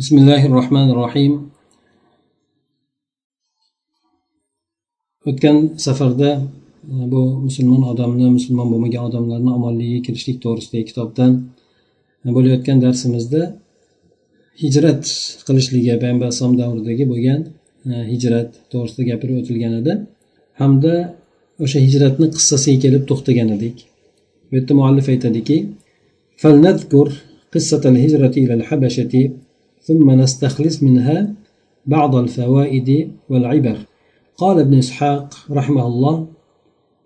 بسم الله الرحمن الرحيم o'tgan safarda bu musulmon odamni musulmon bo'lmagan odamlarni omonligiga kirishlik to'g'risidagi kitobdan bo'layotgan darsimizda hijrat qilishligi payg'ambar alayhisalom davridagi bo'lgan hijrat to'g'risida gapirib o'tilgan edi hamda o'sha hijratni qissasiga kelib to'xtagan edik bu yerda muallif aytadiki فلنذكر قصة الهجرة إلى الحبشة ثم نستخلص منها بعض الفوائد والعبر. قال ابن إسحاق رحمه الله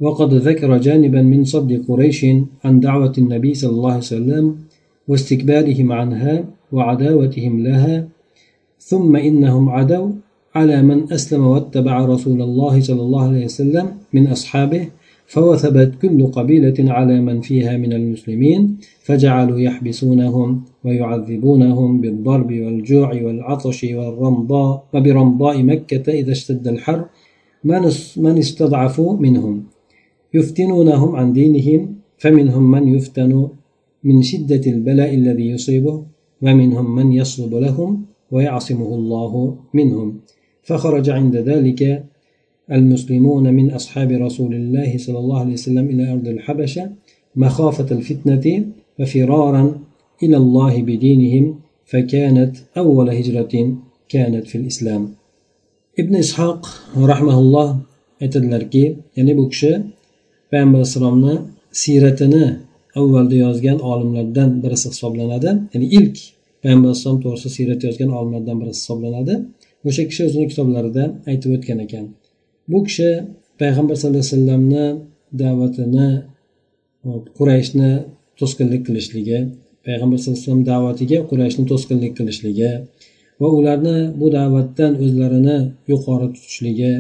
وقد ذكر جانبا من صد قريش عن دعوة النبي صلى الله عليه وسلم واستكبارهم عنها وعداوتهم لها ثم إنهم عدوا على من أسلم واتبع رسول الله صلى الله عليه وسلم من أصحابه فوثبت كل قبيلة على من فيها من المسلمين فجعلوا يحبسونهم ويعذبونهم بالضرب والجوع والعطش والرمضاء وبرمضاء مكة إذا اشتد الحر. من استضعفوا منهم؟ يفتنونهم عن دينهم فمنهم من يفتن من شدة البلاء الذي يصيبه ومنهم من يصلب لهم ويعصمه الله منهم. فخرج عند ذلك المسلمون من أصحاب رسول الله صلى الله عليه وسلم إلى أرض الحبشة مخافة الفتنة وفرارا إلى الله بدينهم فكانت أول هجرة كانت في الإسلام ibn ishoq rahmaulloh aytadilarki ya'ni bu kishi payg'ambar alayhissalomni siyratini avvalda yozgan olimlardan birisi hisoblanadi ya'ni ilk payg'ambar alayhissalom to'g'risida siyrat yozgan olimlardan birisi hisoblanadi o'sha kishi o'zini kitoblarida aytib o'tgan ekan Bu kishi payg'ambar sallallohu alayhi vasallamni da'vatini qurayshni to'sqinlik qilishligi payg'ambar sallallohu alayhi vasallam da'vatiga qurayshni to'sqinlik qilishligi va ularni bu da'vatdan o'zlarini yuqori tutishligi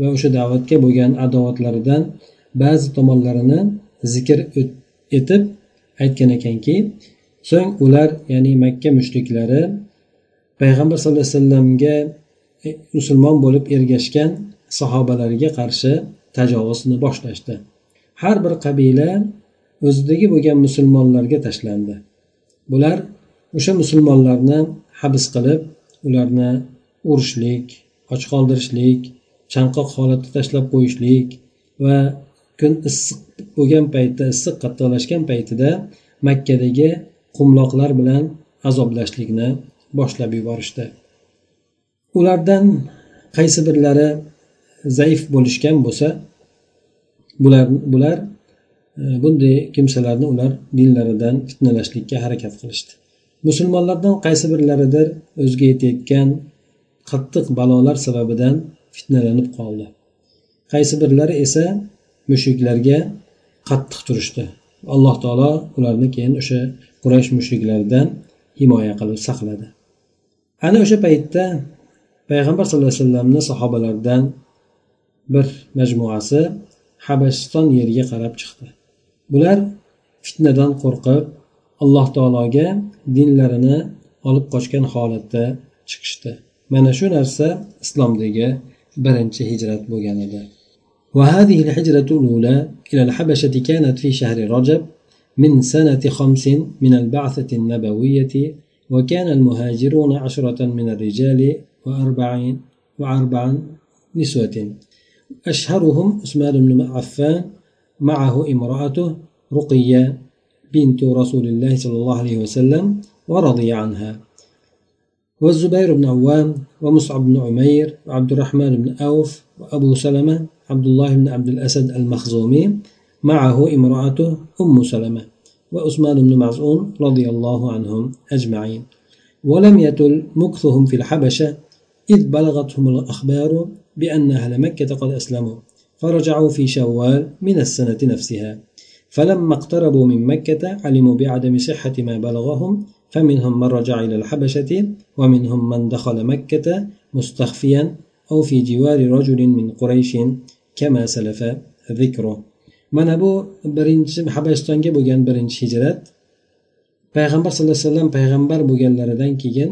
va o'sha da'vatga bo'lgan adovatlaridan ba'zi tomonlarini zikr etib aytgan ekanki so'ng ular ya'ni makka mushriklari payg'ambar sallallohu alayhi vasallamga e, musulmon bo'lib ergashgan sahobalariga qarshi tajovuzni boshlashdi. Har bir qabila o'zidagi bo'lgan musulmonlarga tashlandi. Bular o'sha musulmonlarni habs qilib ularni urishlik och qoldirishlik chanqoq holatda tashlab qo'yishlik va kun issiq bo'lgan paytda issiq qattiqlashgan paytida makkadagi qumloqlar bilan azoblashlikni boshlab yuborishdi. Ulardan qaysi birlari zaif bo'lishgan bo'lsa bular bular e, bunday kimsalarni ular dinlaridan fitnalashlikka harakat qilishdi. Musulmonlardan qaysi birlaridir o'ziga yetayotgan qattiq balolar sababidan fitnalanib qoldi. Qaysi birlari esa mushriklarga qattiq turishdi. Alloh taolo ularni keyin o'sha quraysh mushriklaridan himoya qilib saqladi. Ana o'sha paytda payg'ambar sallallohu alayhi vasallamni sahobalaridan bir majmuasi habasiston yeriga qarab chiqdi bular fitnadan qo'rqib alloh taologa dinlarini olib qochgan holatda chiqishdi mana shu narsa islomdagi birinchi hijrat bo'lgan edi وهذه الهجرة الأولى إلى الحبشة كانت في شهر رجب من سنة خمس من البعثة النبوية وكان المهاجرون عشرة من الرجال وأربعين وأربعا نسوة أشهرهم عثمان بن عفان معه امرأته رقية بنت رسول الله صلى الله عليه وسلم ورضي عنها. والزبير بن عوام ومصعب بن عمير وعبد الرحمن بن أوف وأبو سلمة عبد الله بن عبد الأسد المخزومي معه امرأته أم سلمة وعثمان بن مزعون رضي الله عنهم أجمعين. ولم يتل مكثهم في الحبشة إذ بلغتهم الأخبار بأن أهل مكة قد أسلموا فرجعوا في شوال من السنة نفسها. فلما اقتربوا من مكة علموا بعدم صحة ما بلغهم فمنهم من رجع إلى الحبشة ومنهم من دخل مكة مستخفيا أو في جوار رجل من قريش كما سلف ذكره. mana bu birinchi habasistonga bo'lgan birinchi hijrat payg'ambar sallallohu alayhi vasallam payg'ambar bo'lganlaridan keyin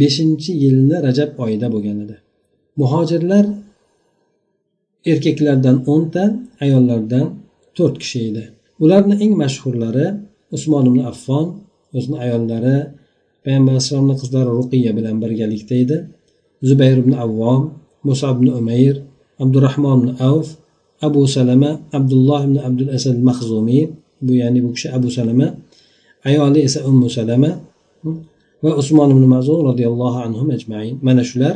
beshinchi yilni rajab oyida bo'lgan edi muhojirlar erkaklardan o'nta ayollardan to'rt kishi edi. Ularni eng mashhurlari usmon ibn affon o'zini ayollari payg'ambar alayhissalomni qizlari ruqiya bilan birgalikda edi. Zubayr ibn avvom muso ibn umayr abdurahmon ibn avf abu salama abdulloh ibn abdul asad mahzumiy bu ya'ni bu kishi abu salama ayoli esa ummu salama va usmon ibn mazun roziyallohu anhu ajmain. Mana shular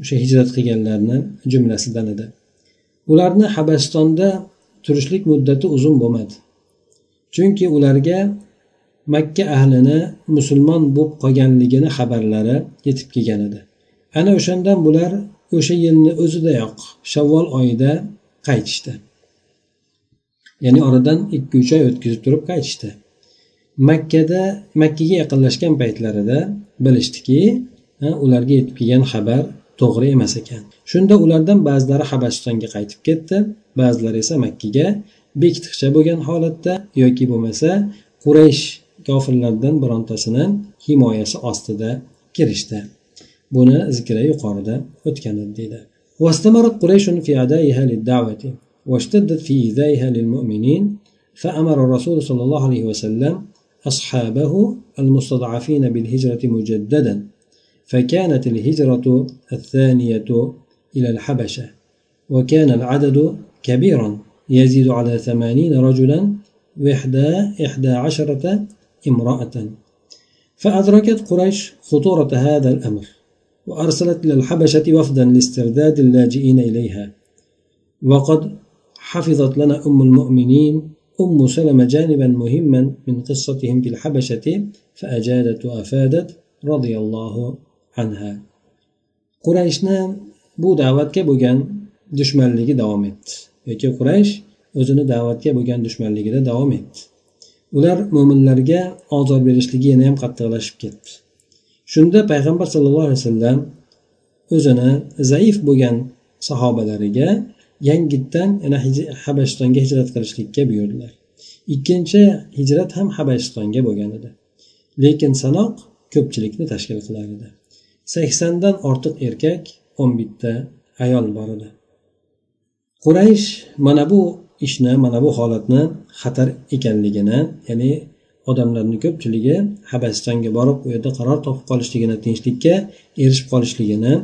o'sha hijrat qilganlarni jumlasidan edi ularni habasistonda turishlik muddati uzun bo'lmadi. Chunki ularga makka ahlini musulmon bo'lib qolganligini xabarlari yetib kelgan edi. Ana o'shandan bular o'sha yilni o'zidayoq shavvol oyida qaytishdi. Ya'ni oradan ikki uch oy o'tkazib turib qaytishdi. Makkada makkaga yaqinlashgan paytlarida bilishdiki ularga yetib kelgan xabar to'g'ri emas ekan shunda ulardan ba'zilari habasistonga qaytib ketdi ba'zilari esa makkaga bekitiqcha bo'lgan holatda yoki bo'lmasa quraysh kofirlardan birontasini himoyasi ostida kirishdi buni zikri yuqorida o'tgan edi deydi واستمرت قريش في أدائها للدعوة واشتدت في إيذائها للمؤمنين فأمر الرسول صلى الله عليه وسلم أصحابه المستضعفين بالهجرة مجددا فكانت الهجرة الثانية إلى الحبشة وكان العدد كبيرا يزيد على ثمانين رجلا وإحدى إحدى عشرة امرأة. فأدركت قريش خطورة هذا الأمر وأرسلت إلى الحبشة وفدا لاسترداد اللاجئين إليها. وقد حفظت لنا أم المؤمنين أم سلمة جانبا مهما من قصتهم في الحبشة فأجادت وأفادت رضي الله anha. Qurayshni bu da'vatga bo'lgan dushmanligi davom etdi. Yoki quraysh o'zini da'vatga bo'lgan dushmanligida davom etdi. Ular mo'minlarga ozor berishligi yana ham qattiqlashib ketdi. Shunda payg'ambar sallallohu alayhi vasallam o'zini zaif bo'lgan sahobalariga yangitdan yana habashistonga hijrat qilishlikka buyurdilar. Ikkinchi hijrat ham habashistonga bo'lgan edi. Lekin sanoq ko'pchilikni tashkil qilar edi. Saksondan ortiq erkak o'n bitta ayol bor edi. Quraysh mana bu ishni mana bu holatni xatar ekanligini ya'ni odamlarni ko'pchiligi habasjonga borib u yerda qaror topib qolishligini tinchlikka erishib qolishligini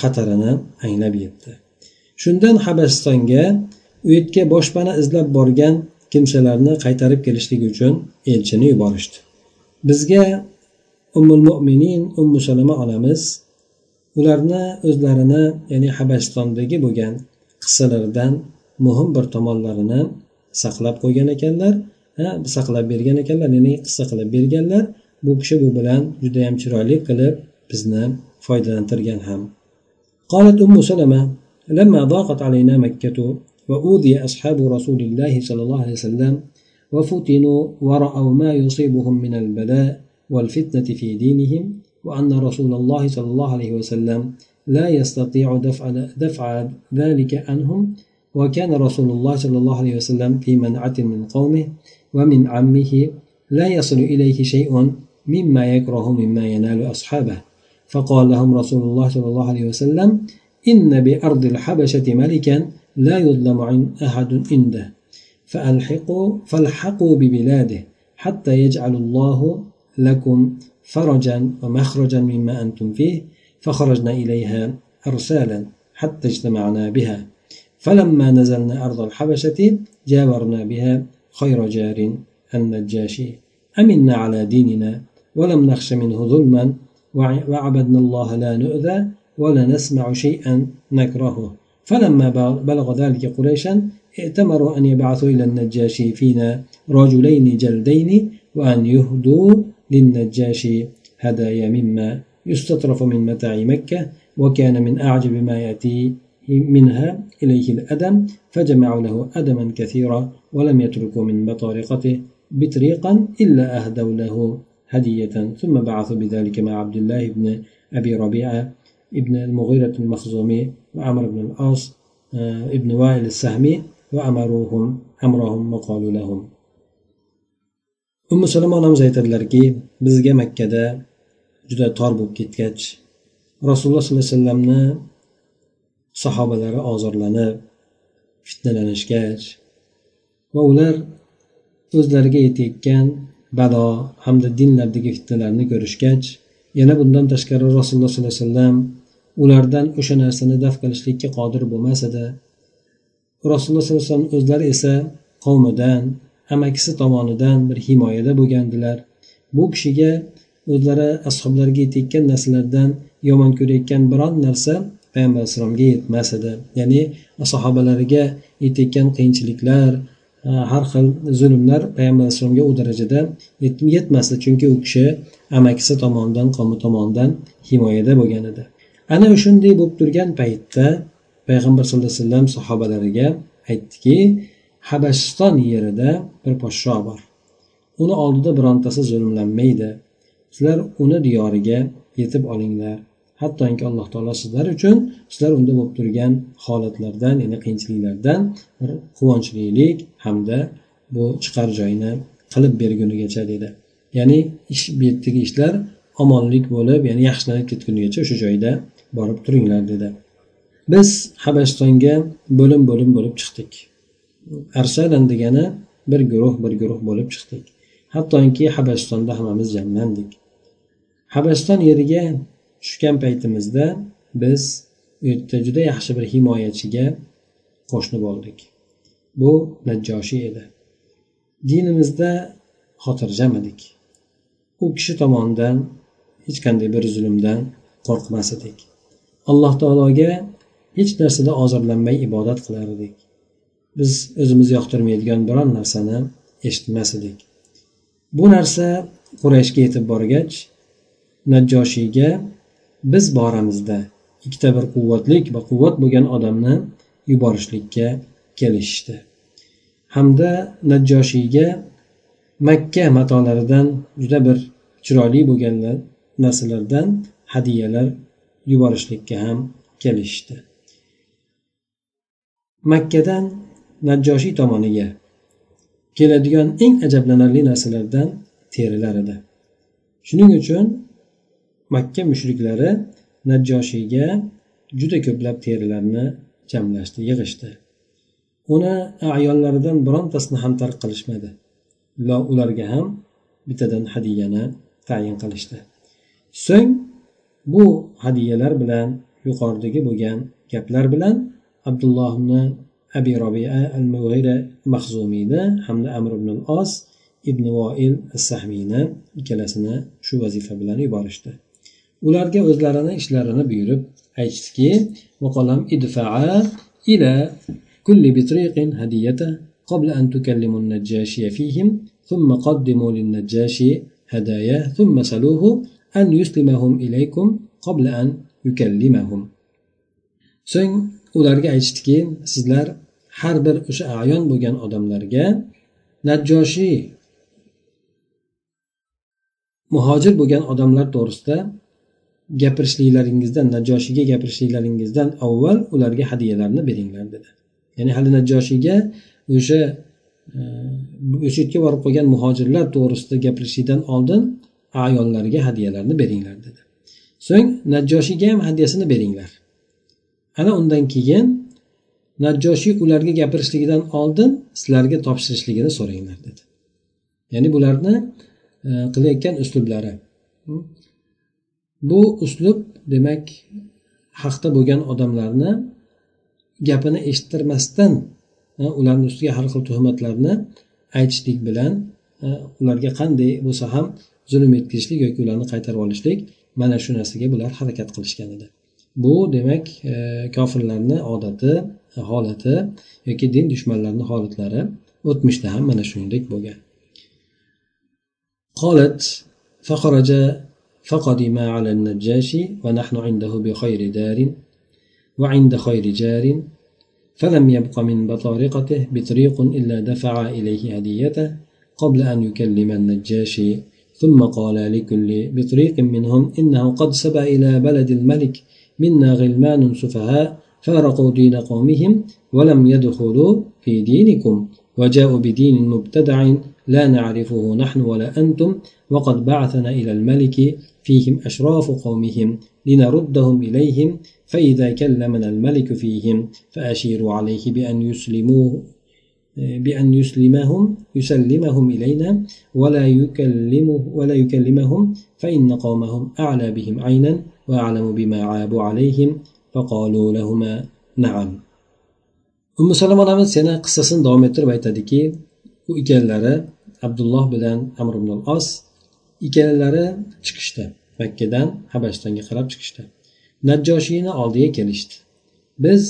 xatarini anglab yetdi. Shundan habasistonga u yerga boshpana izlab borgan kimsalarni qaytarib kelishlik uchun elchini yuborishdi. Bizga ummul mo'minin ummu salama onamiz ularni o'zlarini ya'ni habashistondagi bo'lgan qissalaridan muhim bir tomonlarini saqlab qo'ygan ekanlar saqlab bergan ekanlar ya'ni qissa qilib berganlar bu kishi bu bilan judayam chiroyli qilib bizni foydalantirgan ham قالت أم سلمة لما ضاقت علينا مكة وأوذي أصحاب رسول الله صلى الله عليه وسلم وفتنوا ورأوا ما يصيبهم من البلاء والفتنة في دينهم وأن رسول الله صلى الله عليه وسلم لا يستطيع دفع, دفع ذلك عنهم. وكان رسول الله صلى الله عليه وسلم في منعة من قومه ومن عمه لا يصل إليه شيء مما يكره مما ينال أصحابه. فقال لهم رسول الله صلى الله عليه وسلم إن بأرض الحبشة ملكا لا يظلم أحد عنده. فألحقوا فألحقوا ببلاده حتى يجعل الله لكم فرجا ومخرجا مما أنتم فيه فخرجنا إليها أرسالا حتى اجتمعنا بها. فلما نزلنا أرض الحبشة جاورنا بها خير جار النجاشي أمنا على ديننا ولم نخش منه ظلما وعبدنا الله لا نؤذى ولا نسمع شيئا نكرهه. فلما بلغ ذلك قريشا ائتمروا أن يبعثوا إلى النجاشي فينا رجلين جلدين وأن يهدوا للنجاشي هدايا مما يستطرف من متاع مكة وكان من أعجب ما يأتي منها إليه الأدم فجمعوا له أدما كثيرا ولم يتركوا من بطارقته بطريقا إلا أهدوا له هدية. ثم بعثوا بذلك مع عبد الله بن أبي ربيعة ابن المغيرة المخزومي وعمر بن العاص ابن وائل السهمي وأمروهم أمرهم وقالوا لهم ummu salama onamiz aytadilarki bizga makkada juda tor bo'lib ketgach rasululloh sollallohu alayhi vasallamni sahobalari ozorlanib fitnalanishgach va ular o'zlariga yetayotgan balo hamda dinlardagi fitnalarni ko'rishgach yana bundan tashqari rasululloh sollallohu alayhi vasallam ulardan o'sha narsani daf qilishlikka qodir bo'lmas edi. Rasululloh sollallohu alayhi vasallam o'zlari esa qavmidan amakisi tomonidan bir himoyada bo'lgandilar. Bu kishiga o'zlari ashoblarga yetayotgan narsalardan yomon ko'rayotgan biron narsa payg'ambar alayhissalomga yetmas edi. Ya'ni sahobalariga yetayotgan qiyinchiliklar har xil zulmlar payg'ambar alayhissalomga u darajada yetmasdi. Chunki u kishi amakisi tomonidan qavmi tomonidan himoyada bo'lgan edi. Ana shunday bo'lib turgan paytda payg'ambar sallallohu alayhi vasallam sahobalariga aytdiki habashiston yerida bir podsho bor. Uni oldida birontasi zulmlanmaydi. Sizlar uni diyoriga yetib olinglar. Hattoki alloh taolo sizlar uchun sizlar unda bo'lib turgan holatlardan ya'ni qiyinchiliklardan bir quvonchlilik hamda bu chiqar joyni qilib bergunigacha dedi ya'ni ish bu yerdagi ishlar omonlik bo'lib ya'ni yaxshilanib ketgunigacha o'sha joyda borib turinglar dedi biz habashistonga bo'lim bo'lim bo'lib chiqdik. Arsalan degani bir guruh bir guruh bo'lib chiqdik. Hattoki habasistonda hammamiz jamlandik. Habasiston yeriga tushgan paytimizda biz u yerda juda yaxshi bir himoyachiga qo'shni bo'ldik bu najjoshiy edi. Dinimizda xotirjam edik. U kishi tomonidan hech qanday bir zulmdan qo'rqmas edik. Alloh taologa hech narsada ozorlanmay ibodat qilar edik. Biz o'zimiz yoqtirmaydigan biron narsani eshitmas edik. Bu narsa qurayshga yetib borgach najjoshiyga biz boramizda ikkita bir quvvatlik va quvvat bo'lgan odamni yuborishlikka kelishishdi. Hamda najjoshiyga makka matolaridan juda bir chiroyli bo'lgan narsalardan hadiyalar yuborishlikka ham kelishishdi. Makkadan najjoshiy tomoniga keladigan eng ajablanarli narsalardan terilar edi. Shuning uchun makka mushriklari najjoshiyga juda ko'plab terilarni jamlashdi yig'ishdi. Uni ayonlaridan birontasini ham tark qilishmadi. Ularga ham bittadan hadyani tayin qilishdi. So'ng bu hadyalar bilan yuqoridagi bo'lgan gaplar bilan abdullohni أبي ربيعة المغيرة مخزومينا حمل أمر بن الأص ابن وائل السحمينا كلاسنا شو وزيفة بلان يبارشتا ولارجا وزلارنا إشلارنا بيرب أجتكي وقلم ادفعا إلى كل بطريق هدية قبل أن تكلموا النجاشي فيهم ثم قدموا للنجاشي هدايا ثم سلوه أن يسلمهم إليكم قبل أن يكلمهم سن ularga aytishdiki sizlar har bir o'sha ayon bo'lgan odamlarga najjoshiy muhojir bo'lgan odamlar to'g'risida gapirishliklaringizdan najoshiyga gapirishliklaringizdan avval ularga hadyalarni beringlar dedi. Ya'ni hali najoshiyga o'sha e, o'sha yerga borib qolgan muhojirlar to'g'risida gapirishlikdan oldin ayollarga hadyalarni beringlar dedi. So'ng najjoshiyga ham hadyasini beringlar. Ana undan keyin najjoshiy ularga gapirishligidan oldin sizlarga topshirishligini so'ranglar dedi. Ya'ni bularni e, qilayotgan uslublari bu uslub demak haqda bo'lgan odamlarni gapini eshittirmasdan e, ularni ustiga har xil tuhmatlarni aytishlik bilan e, ularga qanday bo'lsa ham zulm yetkazishlik yoki ularni qaytarib olishlik mana shu narsaga bular harakat qilishgan edi. Bu demak e, kofirlarni odati holati yoki din dushmanlarini holatlari o'tmishda ham mana shuningdek bo'lgan. قالت فخرج فقدم على النجاشي ونحن عنده بخير دار وعند خير جار فلم يبق من بطارقته بطريق إلا دفع إليه هديته قبل أن يكلم النجاشي ثم قال لكل بطريق منهم إنه قد سبى إلى بلد الملك منا غلمان سفهاء فارقوا دين قومهم ولم يدخلوا في دينكم وجاءوا بدين مبتدع لا نعرفه نحن ولا أنتم وقد بعثنا إلى الملك فيهم أشراف قومهم لنردهم إليهم فإذا كلمنا الملك فيهم فأشيروا عليه بأن يسلموا بأن يسلمهم يسلمهم إلينا ولا يكلمه ولا يكلمهم فإن قومهم أعلى بهم عينا وأعلم بما عابوا عليهم فقالوا لهما نعم umi salom onamiz yana qissasini davom ettirib aytadiki u ikkalalari abdulloh bilan amr ibn os ikkalalari chiqishdi makkadan habashistonga qarab chiqishdi najjoshiyni oldiga kelishdi biz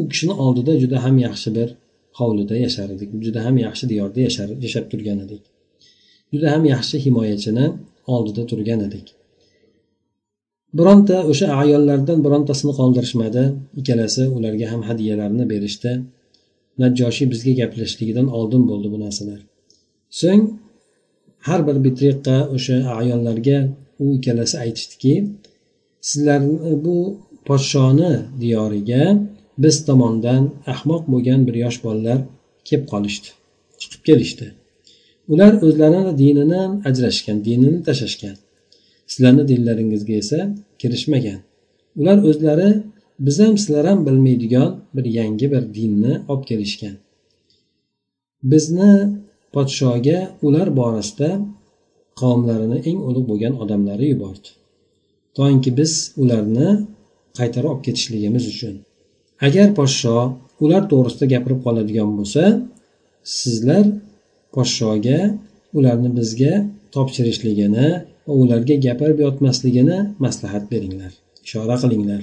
u kishini oldida juda ham yaxshi bir hovlida yashar edik juda ham yaxshi diyorda yashab turgan edik juda ham yaxshi himoyachini oldida turgan edik Bironta o'sha ayollardan birontasini qoldirishmadi. Ikkalasi ularga ham hadyalarni berishdi. Najjoshiy bizga gaplashishligidan oldin bo'ldi bu narsalar. So'ng har bir bitriqqa o'sha ayollarga u ikkalasi aytishdiki sizlarni bu podshoni diyoriga biz tomondan ahmoq bo'lgan bir yosh bolalar kelib qolishdi chiqib kelishdi. Ular o'zlarini dinidan ajrashgan dinini tashlashgan. Sizlarni dinlaringizga esa kirishmagan. Ular o'zlari biz ham sizlar ham bilmaydigan bir yangi bir dinni olib kelishgan. Bizni podshoga ular borasida qavmlarini eng ulug' bo'lgan odamlari yubordi. Toinki biz ularni qaytarib olib ketishligimiz uchun. Agar podsho ular to'g'risida gapirib qoladigan bo'lsa sizlar podshoga ularni bizga topshirishligini va ularga gapirib yotmasligini maslahat beringlar ishora qilinglar.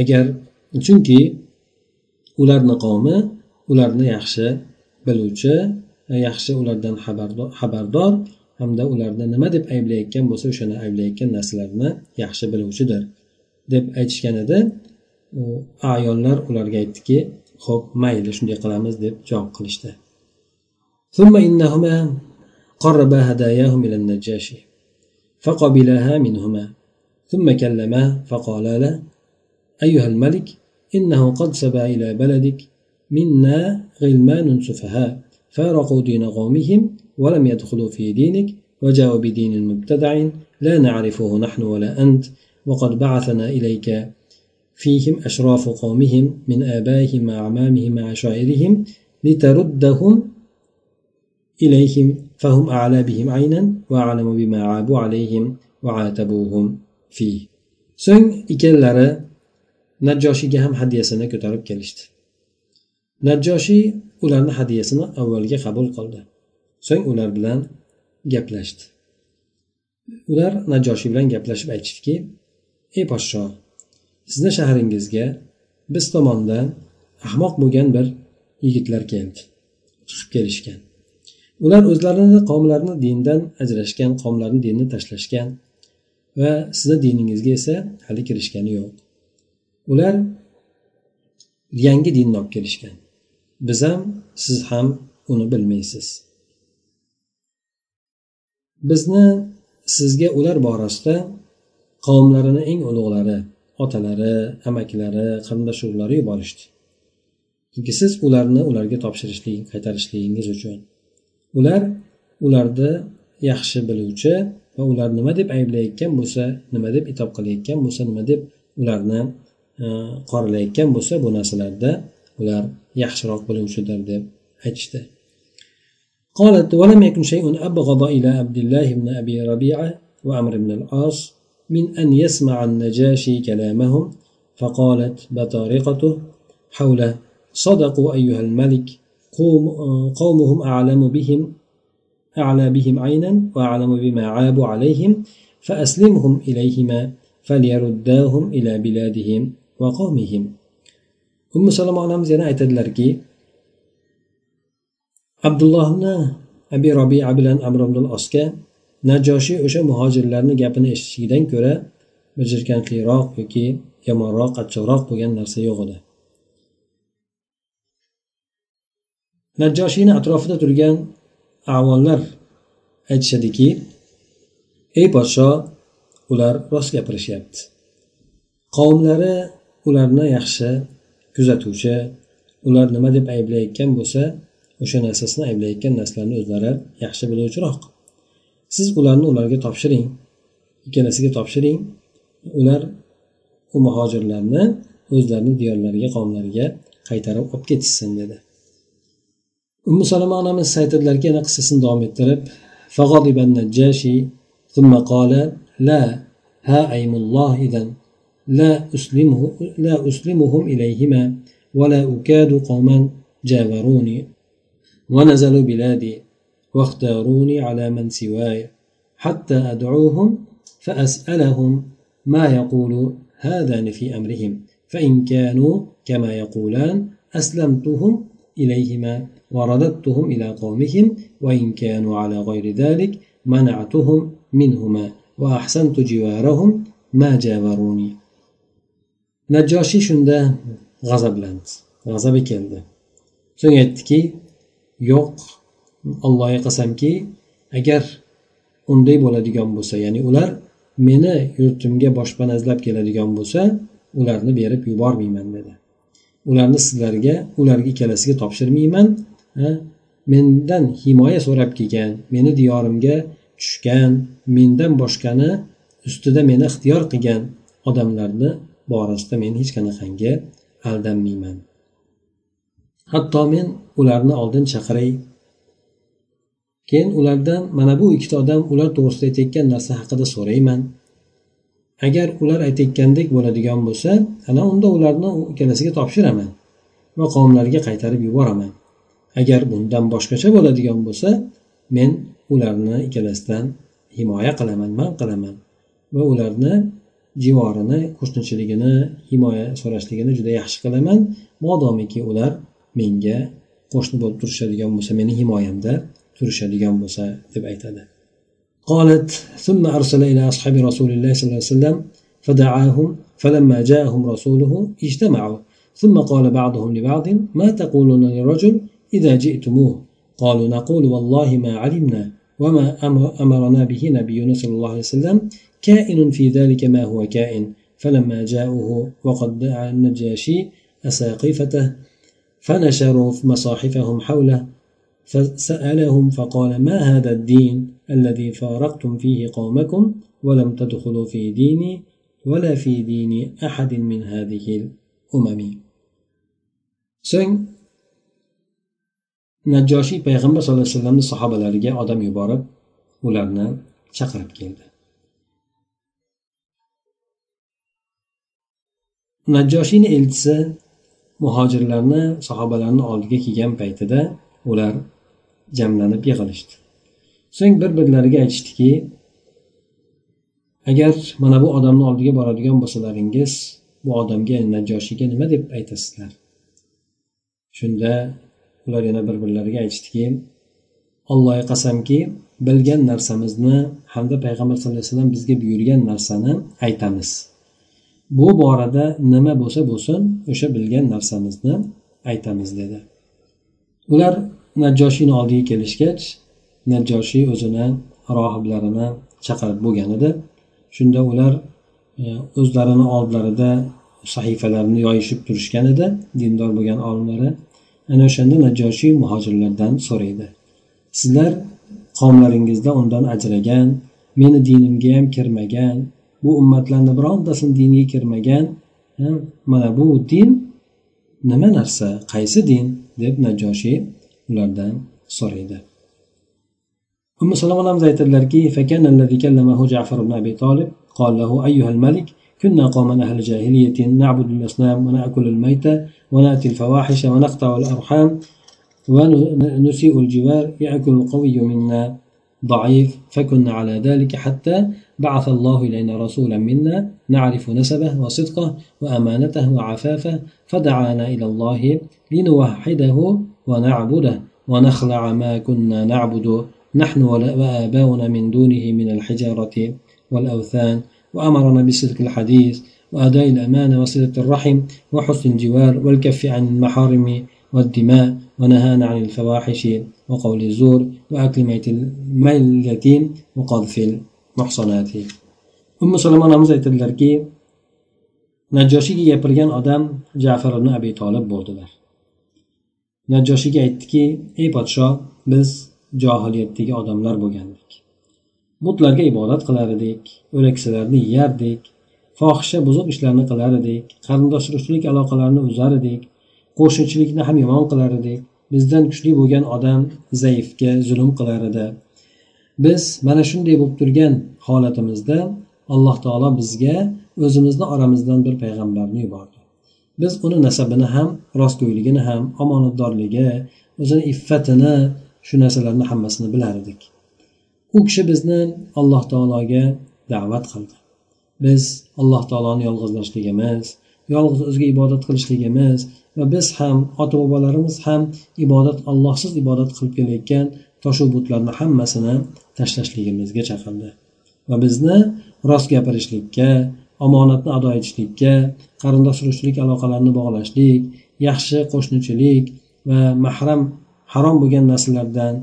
Agar chunki ularni qavmi ularni yaxshi biluvchi yaxshi ulardan xabardor hamda ularni nima deb ayblayotgan bo'lsa o'shani ayblayotgan narsalarni yaxshi biluvchidir deb aytishgan edi. Ayollar ularga aytdiki ho'p mayli shunday qilamiz deb javob qilishdi. فقبلها منهما ثم كلماه فقالا له أيها الملك إنه قد سبى إلى بلدك منا غلمان سفهاء فارقوا دين قومهم ولم يدخلوا في دينك وجاءوا بدين مبتدع لا نعرفه نحن ولا أنت وقد بعثنا إليك فيهم أشراف قومهم من آبائهم وأعمامهم وعشائرهم لتردهم إليهم. فهم أعلى بهم عينا وأعلم بما عابوا عليهم وعاتبوهم فيه so'ng ikkalalari najjoshiyga ham hadyasini ko'tarib kelishdi najjoshiy ularni hadyasini avvalga qabul qildi so'ng ular bilan gaplashdi ular najjoshiy bilan gaplashib aytishdiki ey podsho sizni shahringizga biz tomondan ahmoq bo'lgan bir yigitlar keldi chiqib kelishgan Ular o'zlarini qavmlarini dindan ajrashgan qavmlarni dinni tashlashgan va sizni diningizga esa hali kirishgani yo'q. Ular yangi dinni olib kelishgan. Biz ham siz ham uni bilmaysiz. Bizni sizga ular borasida qavmlarini eng ulug'lari otalari amakilari qarindosh urug'lari yuborishdi. Chunki siz ularni ularga topshirishlik qaytarishligingiz uchun ular ularni yaxshi biluvchi va ular nima deb ayblayotgan bo'lsa nima deb itob qilayotgan bo'lsa nima deb ularni e, qoralayotgan bo'lsa bu narsalarda ular yaxshiroq biluvchidir deb aytishdi قالت ولم يكن شيء أبغض إلى عبد الله بن أبي ربيعة وعمر بن العاص من أن يسمع النجاشي كلامهم فقالت بطارقته حوله صدقوا أيها الملك قوم قومهم أعلم بهم أعلى بهم عينا وأعلم بما عابوا عليهم فأسلمهم إليهما فليرداهم إلى بلادهم وقومهم أم سلمة onamiz yana aytadilarki abdullohni abi robia bilan amr ibn osga najoshiy o'sha muhojirlarni gapini eshitishlikdan ko'ra bir jirkanqliroq yoki yomonroq achchiqroq bo'lgan narsa yo'q edi najjoshiyni atrofida turgan avonlar aytishadiki ey podsho ular rost gapirishyapti. Qavmlari ularni yaxshi kuzatuvchi ular nima deb ayblayotgan bo'lsa o'sha narsasini ayblayotgan narsalarni o'zlari yaxshi biluvchiroq. Siz ularni ularga topshiring ikkalasiga topshiring. Ular u muhojirlarni o'zlarini diyorlariga qavmlariga qaytarib olib ketishsin dedi. Ummu salama onamiz aytadilarki yana qissasini davom ettirib فغضب النجاشي ثم قال لا ها أيم الله إذا لا أسلمه لا أسلمهم إليهما ولا أكاد قوما جاوروني ونزلوا بلادي واختاروني على من سواي حتى أدعوهم فأسألهم ما يقول هذان في أمرهم فإن كانوا كما يقولان أسلمتهم إليهما ورددتهم إلى قومهم وإن كانوا على غير ذلك منعتهم منهما وأحسنت جوارهم ما جاوروني najoshiy shunda g'azablandi g'azabi keldi so'ng aytdiki yo'q allohga qasamki agar unday bo'ladigan bo'lsa ya'ni ular meni yurtimga boshpana izlab keladigan bo'lsa ularni berib yubormayman dedi ularni sizlarga ularga ikkalasiga topshirmayman mendan himoya so'rab kelgan meni diyorimga tushgan mendan boshqani ustida meni ixtiyor qilgan odamlarni borasida men hech qanaqangi aldanmayman. Hatto men ularni oldin chaqiray. Keyin ulardan mana bu ikkita odam ular to'g'risida aytayotgan narsa haqida so'rayman. Agar ular aytayotgandek bo'ladigan bo'lsa ana unda ularni ikkalasiga topshiraman va qavmlariga qaytarib yuboraman. agar bundan boshqacha bo'ladigan bo'lsa men ularni ikkalasidan himoya qilaman man qilaman va ularni jivorini qo'shnichiligini himoya so'rashligini juda yaxshi qilaman modomiki ular menga qo'shni bo'lib turishadigan bo'lsa meni himoyamda turishadigan bo'lsa deb aytadi قالت ثم أرسل إلى أصحاب رسول الله صلى الله عليه وسلم فدعاهم فلما جاءهم رسوله اجتمعوا ثم قال بعضهم لبعض ما تقولون للرجل إذا جئتموه. قالوا نقول والله ما علمنا وما أمرنا به نبينا صلى الله عليه وسلم كائن في ذلك ما هو كائن. فلما جاءوه وقد دعا النجاشي أساقفته فنشروا مصاحفهم حوله فسألهم فقال ما هذا الدين الذي فارقتم فيه قومكم ولم تدخلوا في ديني ولا في دين أحد من هذه الأمم؟ So'ng najjoshiy payg'ambar sallallohu alayhi vasallamni sahobalariga odam yuborib ularni chaqirib keldi. Najjoshiyni elchisi muhojirlarni sahobalarni oldiga kelgan paytida ular jamlanib yig'ilishdi. So'ng bir birlariga aytishdiki agar mana bu odamni oldiga boradigan bo'lsalaringiz bu odamga najjoshiyga nima deb aytasizlar? Shunda ular yana bir birlariga aytishdiki allohga qasamki bilgan narsamizni hamda payg'ambar sallallohu alayhi vasallam bizga buyurgan narsani aytamiz. Bu borada nima bo'lsa bo'lsin o'sha bilgan narsamizni aytamiz dedi. Ular najjoshiyni oldiga kelishgach najjoshiy o'zini rohiblarini chaqirib bo'lgan edi. Shunda ular e, o'zlarini oldilarida sahifalarni yoyishib turishgan edi. Dindor bo'lgan olimlari ana o'shanda najjoshiy muhojirlardan so'raydi sizlar qavmlaringizda undan ajragan meni dinimga ham kirmagan bu ummatlarni birontasini diniga kirmagan mana bu din nima narsa qaysi din deb najjoshiy ulardan so'raydi umi salom onamiz aytadilarki jafar ibn abi tolib قال له أيها الملك كنا قوما أهل جاهلية نعبد الأصنام ونأكل الميتة ونأتي الفواحش ونقطع الأرحام ونسيء الجوار يأكل القوي منا. ضعيف فكنا على ذلك حتى بعث الله إلينا رسولا منا نعرف نسبه وصدقه وأمانته وعفافه فدعانا إلى الله لنوحده ونعبده ونخلع ما كنا نعبد. نحن وآباؤنا من دونه من الحجارة والأوثان. وأمرنا بصدق الحديث وأداء الأمانة وصلة الرحم وحسن الجوار والكف عن المحارم والدماء ونهانا عن الفواحش وقول الزور وأكل ميت اليتيم وقذف المحصنات. أم سلمان رمز aytadilarki najjoshiyga gapirgan odam jafar ibn abi tolib bo'ldilar najjoshiyga aytdiki ey podsho biz johiliyatdagi odamlar bo'lgandik butlarga ibodat qilar edik o'laksalarni yeyardik fohisha buzuq ishlarni qilar edik qarindoshchilik aloqalarini uzar edik qo'shnichilikni ham yomon qilar edik bizdan kuchli bo'lgan odam zaifga zulm qilar edi. Biz mana shunday bo'lib turgan holatimizda alloh taolo bizga o'zimizni oramizdan bir payg'ambarni yubordi. Biz uni nasabini ham rostgo'yligini ham omonatdorligi o'zini iffatini shu narsalarni hammasini bilar edik u kishi bizni alloh taologa da'vat qildi. Biz alloh taoloni yolg'izlashligimiz yolg'iz o'ziga ibodat qilishligimiz va biz ham ota bobolarimiz ham ibodat allohsiz ibodat qilib kelayotgan toshu butlarni hammasini tashlashligimizga chaqirdi. Va bizni rost gapirishlikka omonatni ado etishlikka qarindosh urug'chilik aloqalarini bog'lashlik yaxshi qo'shnichilik va mahram harom bo'lgan narsalardan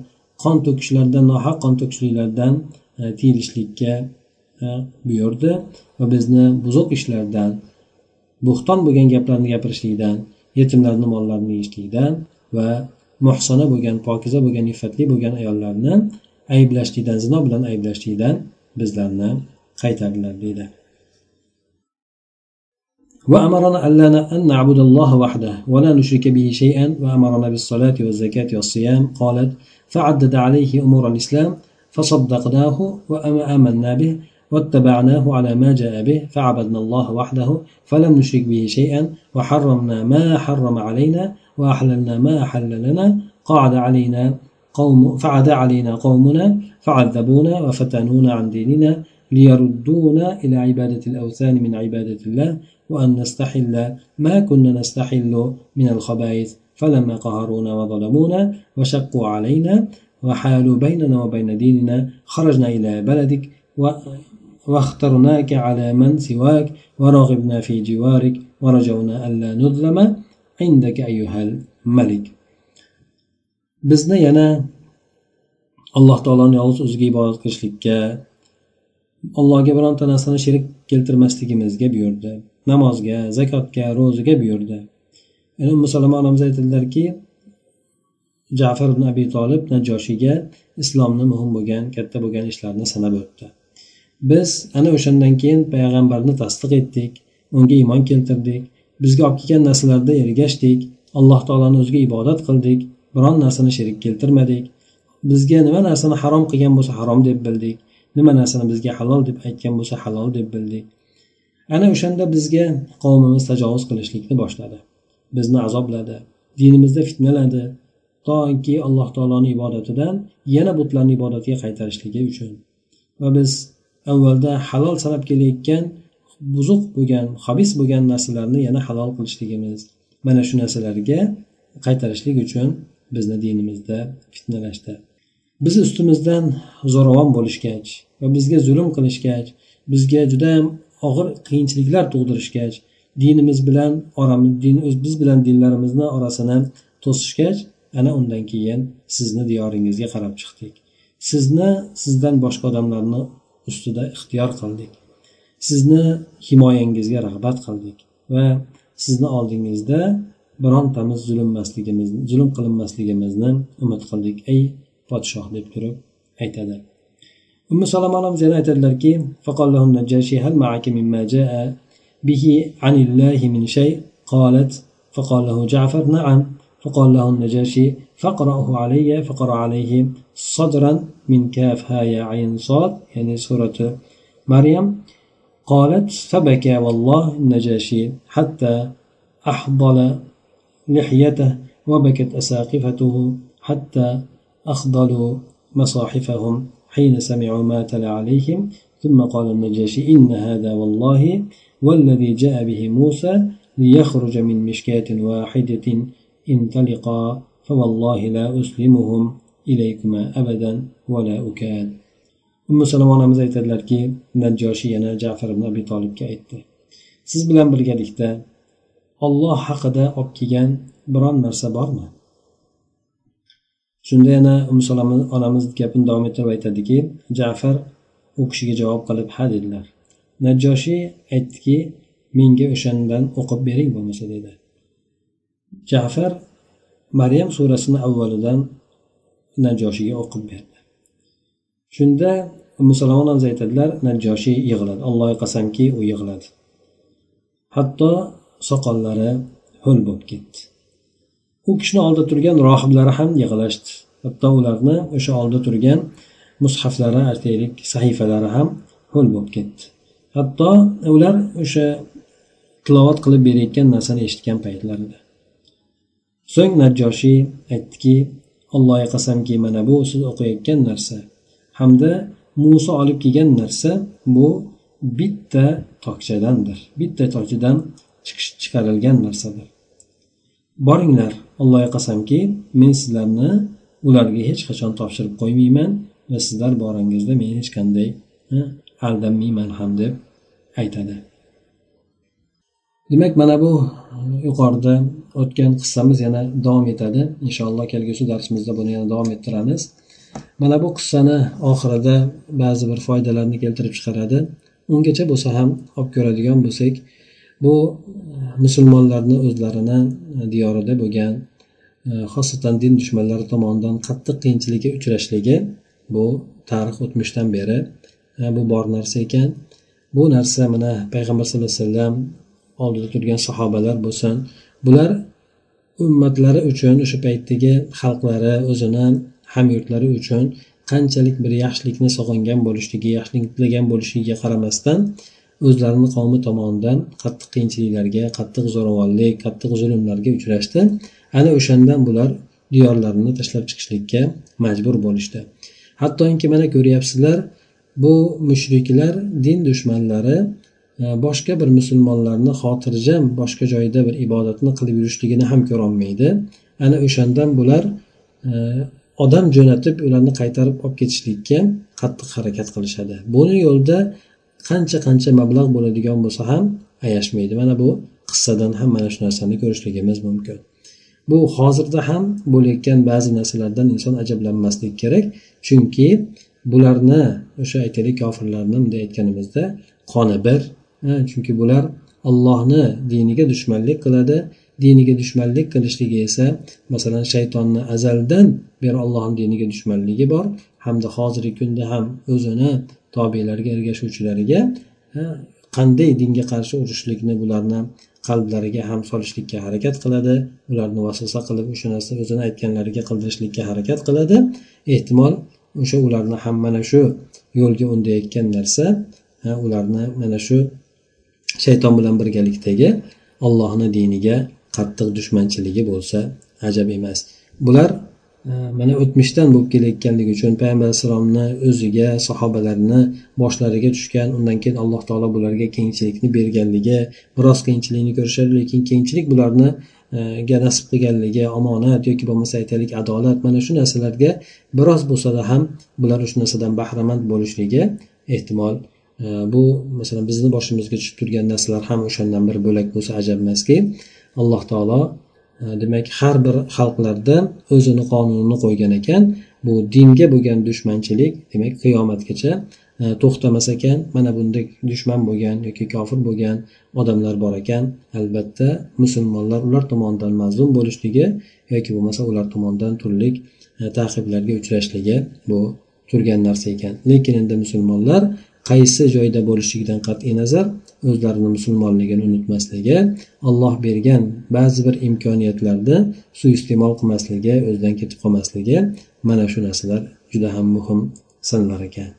qon to'kishlardan nohaq qon to'kishliklardan e, tiyilishlikka e, buyurdi va bizni buzuq ishlardan bo'xton bo'lgan gaplarni gapirishlikdan yetimlarni mollarini yeyishlikdan va muhsona bo'lgan pokiza bo'lgan iffatli bo'lgan ayollarni ayblashlikdan zino bilan ayblashlikdan bizlarni qaytardilar deydi وأمرنا ألا أن نعبد الله وحده ولا نشرك به شيئا وأمرنا بالصلاة والزكاة والصيام قالت فعدد عليه أمور الإسلام فصدقناه وآمنا به واتبعناه على ما جاء به فعبدنا الله وحده فلم نشرك به شيئا وحرمنا ما حرم علينا وأحللنا ما أحل لنا قعد علينا قوم فعد علينا قومنا فعذبونا وفتنونا عن ديننا ليردونا إلى عبادة الأوثان من عبادة الله وأن نستحل ما كنا نستحل من الخبائث. فلما قهرونا وظلمونا وشقوا علينا وحالوا بيننا وبين ديننا خرجنا إلى بلدك واخترناك على من سواك ورغبنا في جوارك ورجونا ألا نظلم عندك أيها الملك bizni yana alloh taoloni yolg'iz o'ziga ibodat qilishlikka allohga bironta narsani sherik keltirmasligimizga buyurdi namozga zakotga ro'zaga buyurdi Yani ummu salama onamiz aytadilarki jafar ibn abi tolib najoshiyga islomni muhim bo'lgan katta bo'lgan ishlarini sanab o'tdi. Biz ana o'shandan keyin payg'ambarni tasdiq etdik unga iymon keltirdik bizga olib kelgan narsalarda ergashdik alloh taoloni o'ziga ibodat qildik biron narsani sherik keltirmadik. Bizga nima narsani harom qilgan bo'lsa harom deb bildik nima narsani bizga halol deb aytgan bo'lsa halol deb bildik. Ana o'shanda bizga qavmimiz tajovuz qilishlikni boshladi. Bizni azobladi dinimizda fitnaladi. Toki alloh taoloni ibodatidan yana butlarni ibodatiga qaytarishligi uchun. Va biz avvalda halol sanab kelayotgan buzuq bo'lgan habis bo'lgan narsalarni yana halol qilishligimiz mana shu narsalarga qaytarishlik uchun bizni dinimizda fitnalashdi. Biz ustimizdan zo'ravon bo'lishgach va bizga zulm qilishgach bizga judayam og'ir qiyinchiliklar tug'dirishgach dinimiz bilan oramiz din biz bilan dinlarimizni orasini to'sishgach ana undan keyin sizni diyoringizga qarab chiqdik. Sizni sizdan boshqa odamlarni ustida ixtiyor qildik. Sizni himoyangizga rag'bat qildik va sizni oldingizda birontamiz zulmmasligimizni zulm qilinmasligimizni umid qildik ey podshoh deb turib aytadi. Umi salom onamiz yana aytadilarki به عن الله من شيء قالت فقال له جعفر نعم. فقال له النجاشي فاقرأه علي فقرأ عليه صدرا من كاف ها يا عين صاد. يعني سورة مريم. قالت فبكى والله النجاشي حتى أحضل لحيته وبكت أساقفته حتى أخضلوا مصاحفهم حين سمعوا ما تلا عليهم. ثم قال النجاشي إن هذا والله والذي جاء به موسى ليخرج من مشكاة واحدة انطلقا فوالله لا أسلمهم إليكما أبدا ولا أكاد ummu salom onamiz aytadilarki najjoshi yana jafar ibn abi tolibga aytdi siz bilan birgalikda olloh haqida olib kelgan biron narsa bormi shunda yana umusalom onamiz gapini davom ettirib aytadiki jafar u kishiga javob qilib ha dedilar Najjoshiy aytdiki menga o'shandan o'qib bering bo'lmasa dedi. Jafar maryam surasini avvalidan najjoshiga o'qib berdi. Shunda musulmon onamiz aytadilar najjoshiy yig'ladi. Allohga qasamki u yig'ladi. Hatto soqollari ho'l bo'lib ketdi. U u kishini oldida turgan rohiblari ham yig'lashdi. Hatto ularni o'sha oldida turgan mushaflari aytaylik sahifalari ham ho'l bo'lib ketdi. Hatto ular o'sha tilovat qilib berayotgan narsani eshitgan paytlarida. So'ng najjoshiy aytdiki allohga qasamki mana bu siz o'qiyotgan narsa hamda muso olib kelgan narsa bu bitta tokchadandir. Bitta tokchadan chiqarilgan narsadir. Boringlar allohga qasamki men sizlarni ularga hech qachon topshirib qo'ymayman va sizlar borangizda men hech qanday aldanmayman ham deb aytadi. Demak mana bu yuqorida o'tgan qissamiz yana davom etadi. Inshaalloh kelgusi darsimizda buni yana davom ettiramiz. Mana bu qissani oxirida ba'zi bir foydalarni keltirib chiqaradi. Ungacha bo'lsa ham olib ko'radigan bo'lsak bu e, musulmonlarni o'zlarini e, diyorida bo'lgan e, xosatan din dushmanlari tomonidan qattiq qiyinchilikka uchrashligi bu tarix o'tmishdan beri bu bor narsa ekan. Bu narsa mana payg'ambar sallallohu alayhi vasallam oldida turgan sahobalar bo'lsin. Bular ummatlari uchun o'sha paytdagi xalqlari o'zini hamyurtlari uchun qanchalik bir yaxshilikni sog'ingan bo'lishligi yaxshilik tilagan bo'lishligiga qaramasdan o'zlarini qavmi tomonidan qattiq qiyinchiliklarga qattiq zo'ravonlik qattiq zulmlarga uchrashdi. Ana o'shandan bular diyorlarini tashlab chiqishlikka majbur bo'lishdi. Hattoki mana ko'ryapsizlar bu mushriklar din dushmanlari e, boshqa bir musulmonlarni xotirjam boshqa joyda bir ibodatni qilib yurishligini ham ko'rolmaydi. Ana o'shandan bular e, odam jo'natib ularni qaytarib olib ketishlikka qattiq harakat qilishadi. Buni yo'lda qancha qancha mablag' bo'ladigan bo'lsa ham ayashmaydi. Mana bu qissadan ham mana shu narsani ko'rishligimiz mumkin. Bu hozirda ham bo'layotgan ba'zi narsalardan inson ajablanmasligi kerak. Chunki bularni o'sha aytaylik kofirlarni bunday aytganimizda qoni bir chunki bular ollohni diniga dushmanlik qiladi. Diniga dushmanlik qilishligi esa masalan shaytonni azaldan beri ollohni diniga dushmanligi bor. Hamda hozirgi kunda ham o'zini tobelariga ergashuvchilariga qanday dinga qarshi urushlikni bularni qalblariga ham solishlikka harakat qiladi. Ularni vasvasa qilib o'sha narsa o'zini aytganlariga qildirishlikka harakat qiladi. Ehtimol o'sha ularni ham mana shu yo'lga undayotgan narsa ularni mana shu shayton bilan birgalikdagi ollohni diniga qattiq dushmanchiligi bo'lsa ajab emas. Bular mana o'tmishdan bo'lib kelayotganligi uchun payg'ambar alayhissalomni o'ziga sahobalarni boshlariga tushgan undan keyin alloh taolo bularga kengchilikni berganligi biroz qiyinchilikni ko'rishadi lekin kengchilik bularni E, ga nasib qilganligi omonat yoki bo'lmasa aytaylik adolat mana shu narsalarga biroz bo'lsada ham bular shu narsadan bahramand bo'lishligi ehtimol e, bu masalan bizni boshimizga tushib turgan narsalar ham o'shandan bir bo'lak bo'lsa ajab emaski alloh taolo e, demak har bir xalqlarda o'zini qonunini qo'ygan ekan. Bu dinga bo'lgan dushmanchilik demak qiyomatgacha to'xtamas ekan mana bunday dushman bo'lgan yoki kofir bo'lgan odamlar bor ekan. Albatta musulmonlar ular tomonidan mazlum bo'lishligi yoki bo'lmasa ular tomonidan turli e, taqiblarga uchrashligi bu turgan narsa ekan. Lekin endi musulmonlar qaysi joyda bo'lishligidan qat'iy nazar o'zlarini musulmonligini unutmasligi olloh bergan ba'zi bir imkoniyatlarni suiiste'mol qilmasligi o'zidan ketib qolmasligi mana shu narsalar juda ham muhim sanalar ekan.